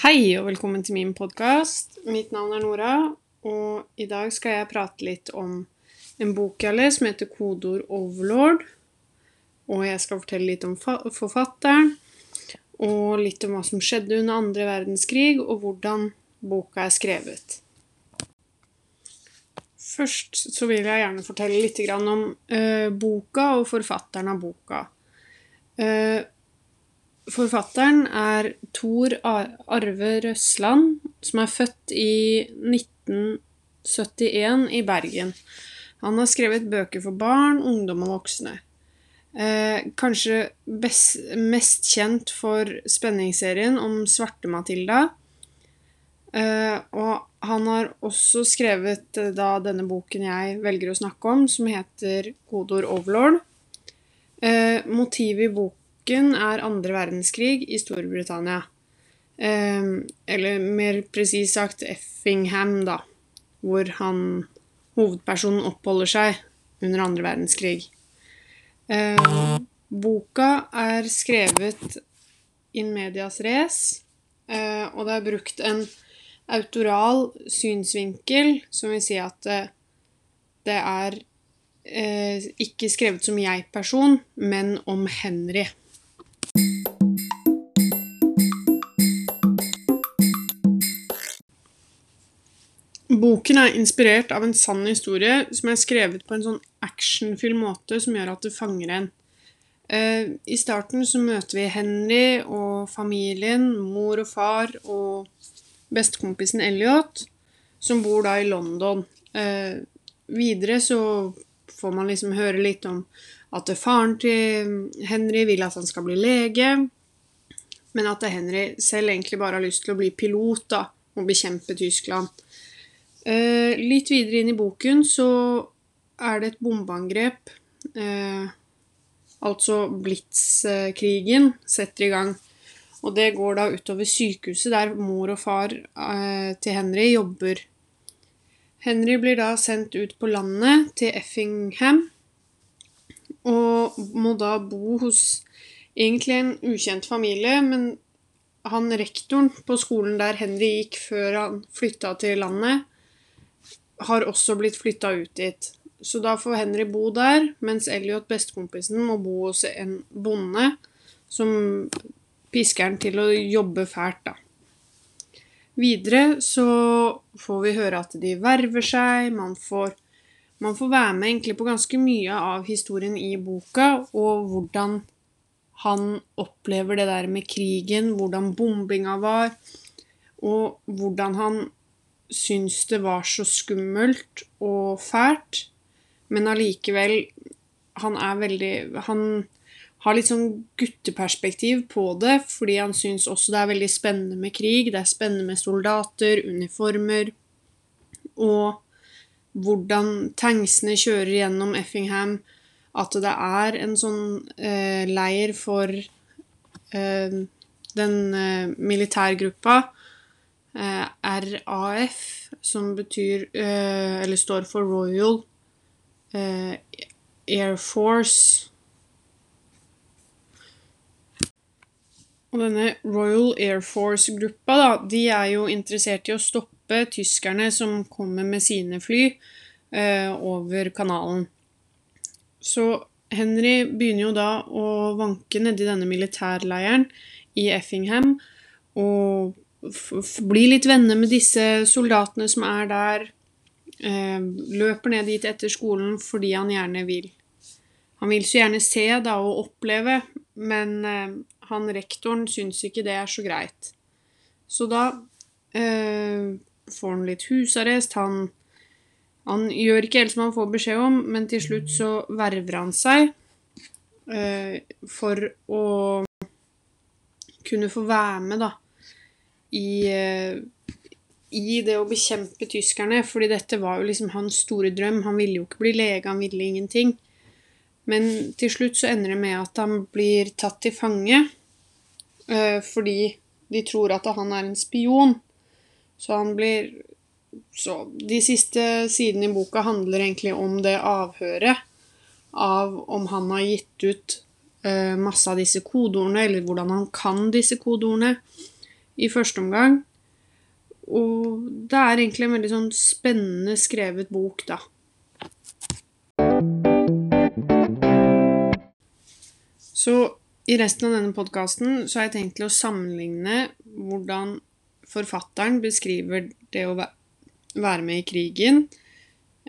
Hei og velkommen til min podkast. Mitt navn er Nora, og i dag skal jeg prate litt om en bok jeg har som heter 'Kodeord Overlord'. Og jeg skal fortelle litt om forfatteren, og litt om hva som skjedde under andre verdenskrig, og hvordan boka er skrevet. Først så vil jeg gjerne fortelle litt om uh, boka og forfatteren av boka. Forfatteren er Tor Arve Røsland, som er født i 1971 i Bergen. Han har skrevet bøker for barn, ungdom og voksne. Eh, kanskje best, mest kjent for spenningsserien om Svarte-Matilda. Eh, og han har også skrevet eh, da denne boken jeg velger å snakke om, som heter Godord Overlord. Eh, motivet i boken boken er andre verdenskrig i Storbritannia. Eh, eller mer presist sagt Effingham, da. Hvor han, hovedpersonen, oppholder seg under andre verdenskrig. Eh, boka er skrevet in medias race, eh, og det er brukt en autoral synsvinkel, som vil si at det, det er eh, ikke skrevet som jeg-person, men om Henry. Boken er inspirert av en sann historie som er skrevet på en sånn actionfylt måte som gjør at det fanger en. Eh, I starten så møter vi Henry og familien, mor og far og bestekompisen Elliot, som bor da i London. Eh, videre så får man liksom høre litt om at faren til Henry vil at han skal bli lege, men at Henry selv egentlig bare har lyst til å bli pilot da, og bekjempe Tyskland. Eh, litt videre inn i boken så er det et bombeangrep. Eh, altså Blitzkrigen setter i gang. Og det går da utover sykehuset der mor og far eh, til Henry jobber. Henry blir da sendt ut på landet til Effingham og må da bo hos egentlig en ukjent familie, men han rektoren på skolen der Henry gikk før han flytta til landet, har også blitt flytta ut dit. Så da får Henry bo der, mens Elliot, bestekompisen, må bo hos en bonde som pisker han til å jobbe fælt, da. Videre så får vi høre at de verver seg, man får, man får være med egentlig på ganske mye av historien i boka, og hvordan han opplever det der med krigen, hvordan bombinga var, og hvordan han syns det var så skummelt og fælt, men allikevel Han er veldig Han har litt sånn gutteperspektiv på det, fordi han syns også det er veldig spennende med krig. Det er spennende med soldater, uniformer, og hvordan tanksene kjører gjennom Effingham. At det er en sånn eh, leir for eh, den eh, militærgruppa RAF, som betyr eh, Eller står for Royal eh, Air Force. Og denne Royal Air Force-gruppa, da, de er jo interessert i å stoppe tyskerne som kommer med sine fly eh, over kanalen. Så Henry begynner jo da å vanke nedi denne militærleiren i Effingham og bli litt venner med disse soldatene som er der. Eh, løper ned dit etter skolen fordi han gjerne vil. Han vil så gjerne se da og oppleve, men eh, han rektoren syns ikke det er så greit. Så da eh, får han litt husarrest. Han, han, gjør ikke helt som han får beskjed om, men til slutt så verver han seg eh, for å kunne få være med, da i, eh, i det å bekjempe tyskerne, fordi dette var jo liksom hans store drøm. Han ville jo ikke bli lege, han ville ingenting. Men til slutt så ender det med at han blir tatt til fange uh, fordi de tror at han er en spion. Så han blir Så de siste sidene i boka handler egentlig om det avhøret av om han har gitt ut uh, masse av disse kodeordene, eller hvordan han kan disse kodeordene. I første omgang. Og det er egentlig en veldig sånn spennende skrevet bok, da. Så i resten av denne podkasten så har jeg tenkt til å sammenligne hvordan forfatteren beskriver det å være med i krigen,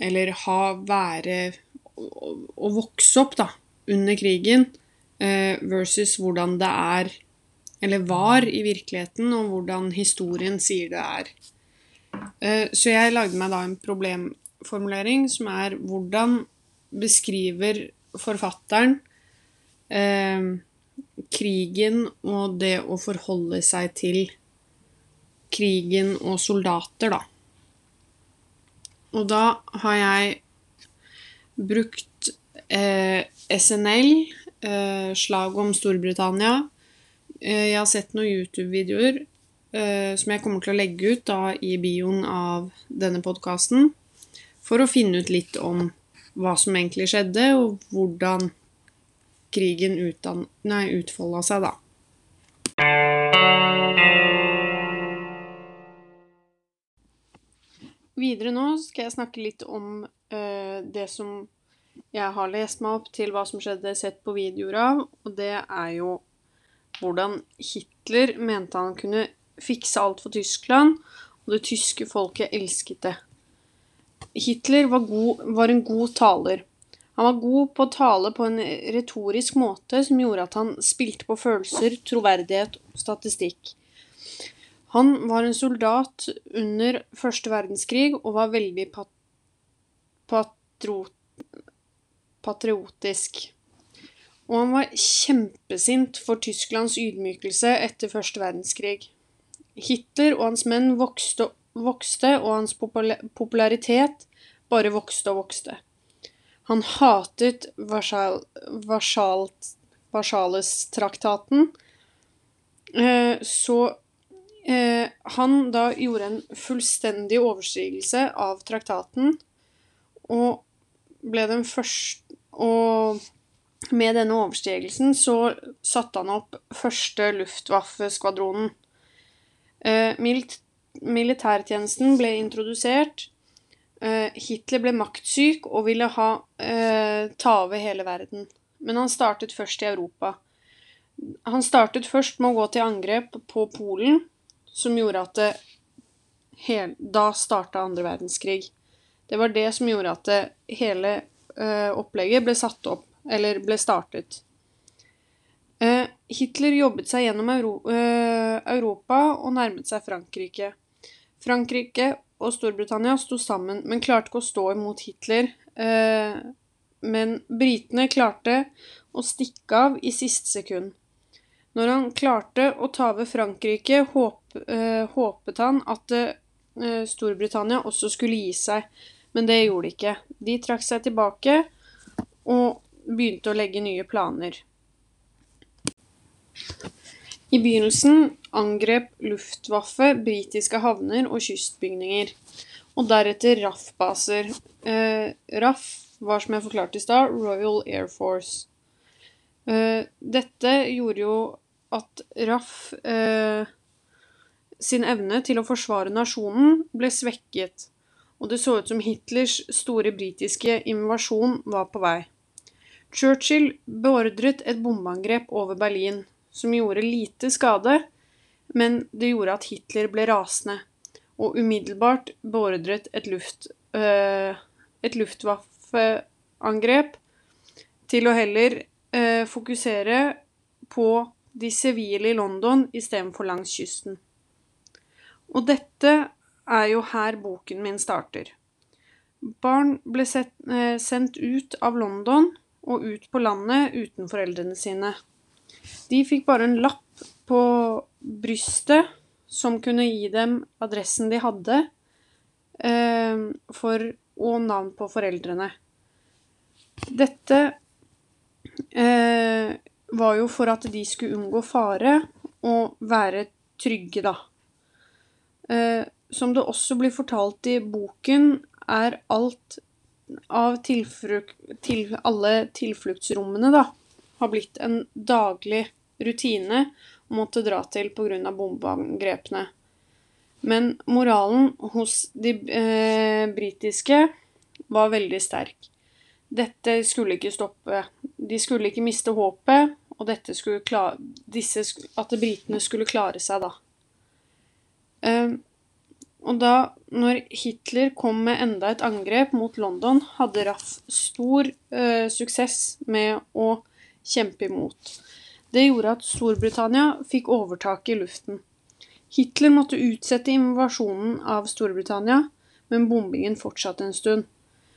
eller ha være Å vokse opp, da, under krigen, eh, versus hvordan det er, eller var, i virkeligheten, og hvordan historien sier det er. Eh, så jeg lagde meg da en problemformulering som er hvordan beskriver forfatteren eh, krigen og det å forholde seg til krigen og soldater, da. Og da har jeg brukt eh, SNL, eh, slag om Storbritannia. Eh, jeg har sett noen YouTube-videoer eh, som jeg kommer til å legge ut da i bioen av denne podkasten, for å finne ut litt om hva som egentlig skjedde, og hvordan krigen utfolda seg, da. Videre nå skal jeg snakke litt om uh, det som jeg har lest meg opp til hva som skjedde, sett på videoer av, og det er jo hvordan Hitler mente han kunne fikse alt for Tyskland, og det tyske folket elsket det. Hitler var, god, var en god taler. Han var god på å tale på en retorisk måte som gjorde at han spilte på følelser, troverdighet og statistikk. Han var en soldat under første verdenskrig og var veldig pat patrot patriotisk. Og han var kjempesint for Tysklands ydmykelse etter første verdenskrig. Hitler og hans menn vokste, vokste og hans popularitet bare vokste og vokste. Han hatet Varsalestraktaten, eh, så eh, han da gjorde en fullstendig overstigelse av traktaten, og ble den første Og med denne overstigelsen så satte han opp første Luftwaffe-skvadronen. Eh, militærtjenesten ble introdusert. Eh, Hitler ble maktsyk og ville ha, eh, ta over hele verden. Men han startet først i Europa. Han startet først med å gå til angrep på Polen, som gjorde at det hele, Da starta andre verdenskrig. Det var det som gjorde at det, hele uh, opplegget ble satt opp, eller ble startet. Uh, Hitler jobbet seg gjennom uh, Europa og nærmet seg Frankrike. Frankrike og Storbritannia sto sammen, men klarte ikke å stå imot Hitler. Eh, men britene klarte å stikke av i siste sekund. Når han klarte å ta over Frankrike, eh, håpet han at eh, Storbritannia også skulle gi seg, men det gjorde de ikke. De trakk seg tilbake og begynte å legge nye planer. I begynnelsen angrep Luftwaffe britiske havner og kystbygninger, og deretter RAF-baser. Eh, RAF var, som jeg forklarte i stad, Royal Air Force. Eh, dette gjorde jo at RAF eh, sin evne til å forsvare nasjonen ble svekket, og det så ut som Hitlers store britiske invasjon var på vei. Churchill beordret et bombeangrep over Berlin, som gjorde lite skade, men det gjorde at Hitler ble rasende, og umiddelbart beordret et, luft, øh, et luftwaffeangrep til å heller øh, fokusere på de sivile i London istedenfor langs kysten. Og dette er jo her boken min starter. Barn ble sett, øh, sendt ut av London og ut på landet uten foreldrene sine. De fikk bare en lapp på brystet som kunne gi dem adressen de hadde, eh, for, og navn på foreldrene. Dette eh, var jo for at de skulle unngå fare og være trygge, da. Eh, som det også blir fortalt i boken, er alt av til, alle tilfluktsrommene, da, har blitt en daglig rutine å måtte dra til pga. bombeangrepene. Men moralen hos de eh, britiske var veldig sterk. Dette skulle ikke stoppe. De skulle ikke miste håpet, og klare, disse, at britene skulle klare seg da. Eh, og da, når Hitler kom med enda et angrep mot London, hadde Raff stor eh, suksess med å kjempe imot. Det gjorde at Storbritannia fikk overtaket i luften. Hitler måtte utsette invasjonen av Storbritannia, men bombingen fortsatte en stund.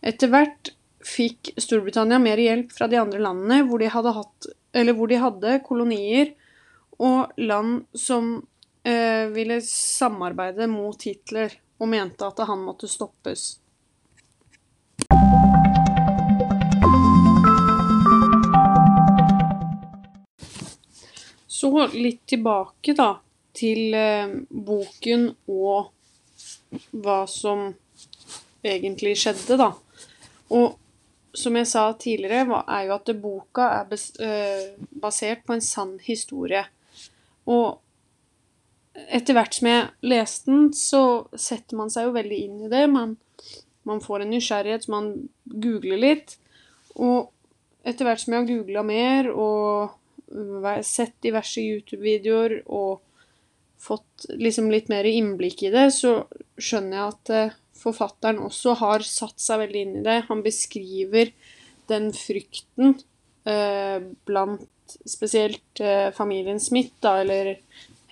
Etter hvert fikk Storbritannia mer hjelp fra de andre landene hvor de hadde, hatt, hvor de hadde kolonier, og land som ville samarbeide mot Hitler og mente at han måtte stoppes. Så litt tilbake, da, til eh, boken og hva som egentlig skjedde, da. Og som jeg sa tidligere, er jo at boka er øh, basert på en sann historie. Og etter hvert som jeg leste den, så setter man seg jo veldig inn i det. Man, man får en nysgjerrighet, så man googler litt. Og etter hvert som jeg har googla mer og sett diverse YouTube-videoer og fått liksom litt mer innblikk i det, så skjønner jeg at eh, forfatteren også har satt seg veldig inn i det. Han beskriver den frykten eh, blant spesielt eh, familien Smith, da, eller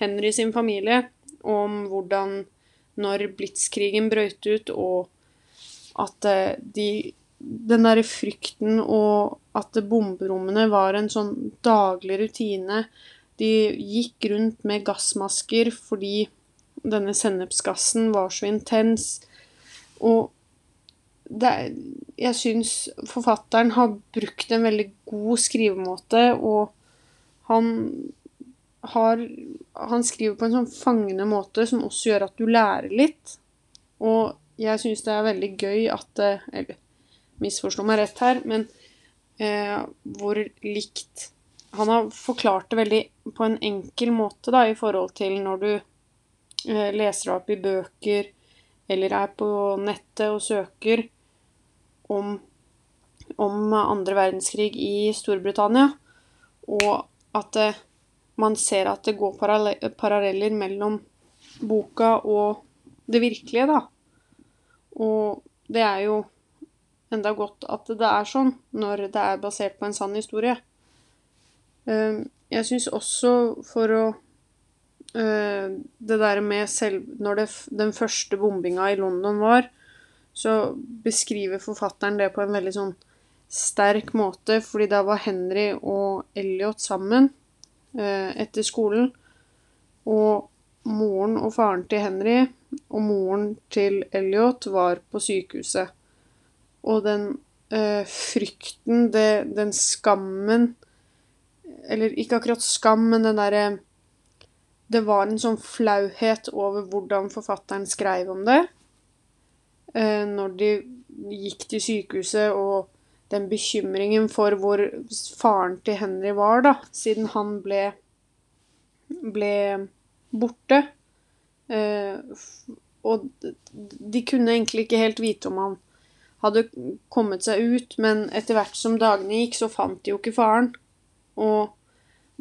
Henry sin familie, om hvordan når blitskrigen brøt ut, og at eh, de Den derre frykten og at bomberommene var en sånn daglig rutine de gikk rundt med gassmasker fordi denne sennepsgassen var så intens. Og det, jeg syns forfatteren har brukt en veldig god skrivemåte, og han har Han skriver på en sånn fangende måte som også gjør at du lærer litt. Og jeg syns det er veldig gøy at Eller misforstå meg rett her, men eh, hvor likt han har forklart det veldig på en enkel måte da, i forhold til når du eh, leser opp i bøker eller er på nettet og søker om, om andre verdenskrig i Storbritannia, og at eh, man ser at det går paralleller mellom boka og det virkelige, da. Og det er jo enda godt at det er sånn, når det er basert på en sann historie. Ehm, jeg syns også for å eh, Det der med selv Når det, den første bombinga i London var, så beskriver forfatteren det på en veldig sånn sterk måte, fordi da var Henry og Elliot sammen etter skolen. Og moren og faren til Henry og moren til Elliot var på sykehuset. Og den eh, frykten, det, den skammen eller ikke akkurat skam, men den derre Det var en sånn flauhet over hvordan forfatteren skrev om det. Eh, når de gikk til sykehuset, og den bekymringen for hvor faren til Henry var, da, siden han ble ble borte. Eh, og de kunne egentlig ikke helt vite om han hadde kommet seg ut, men etter hvert som dagene gikk, så fant de jo ikke faren. Og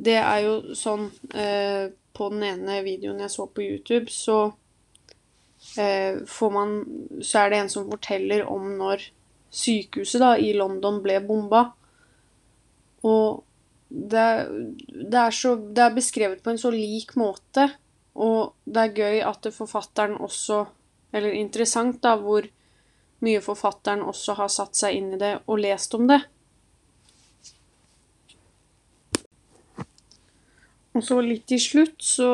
det er jo sånn eh, På den ene videoen jeg så på YouTube, så eh, får man Så er det en som forteller om når sykehuset da, i London ble bomba. Og det, det, er så, det er beskrevet på en så lik måte. Og det er gøy at forfatteren også Eller interessant, da, hvor mye forfatteren også har satt seg inn i det og lest om det. Og så litt til slutt så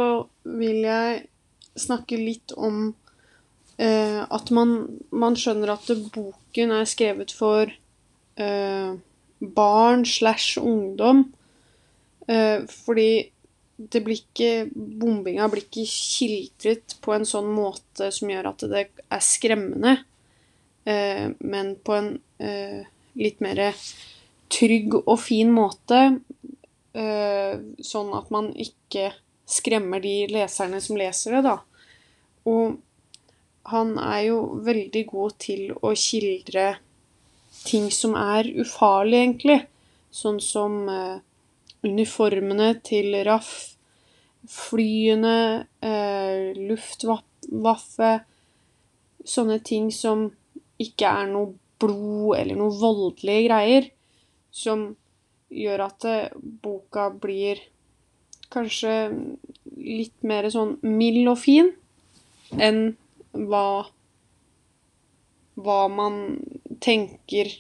vil jeg snakke litt om eh, at man, man, skjønner at boken er skrevet for eh, barn slash ungdom. Eh, fordi det blir ikke Bombinga blir ikke skildret på en sånn måte som gjør at det er skremmende, eh, men på en eh, litt mer trygg og fin måte eh, sånn at man ikke skremmer de leserne som leser det, da. Og han er jo veldig god til å skildre ting som er ufarlige, egentlig. Sånn som eh, uniformene til Raff, flyene, eh, Luftwaffe Sånne ting som ikke er noe blod eller noe voldelige greier. Som gjør at eh, boka blir kanskje litt mer sånn mild og fin enn hva hva man tenker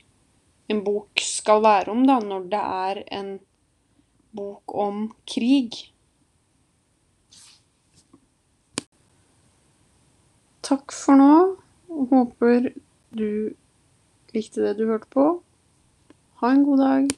en bok skal være om, da, når det er en bok om krig. Takk for nå. Håper du likte det du hørte på. Ha en god dag.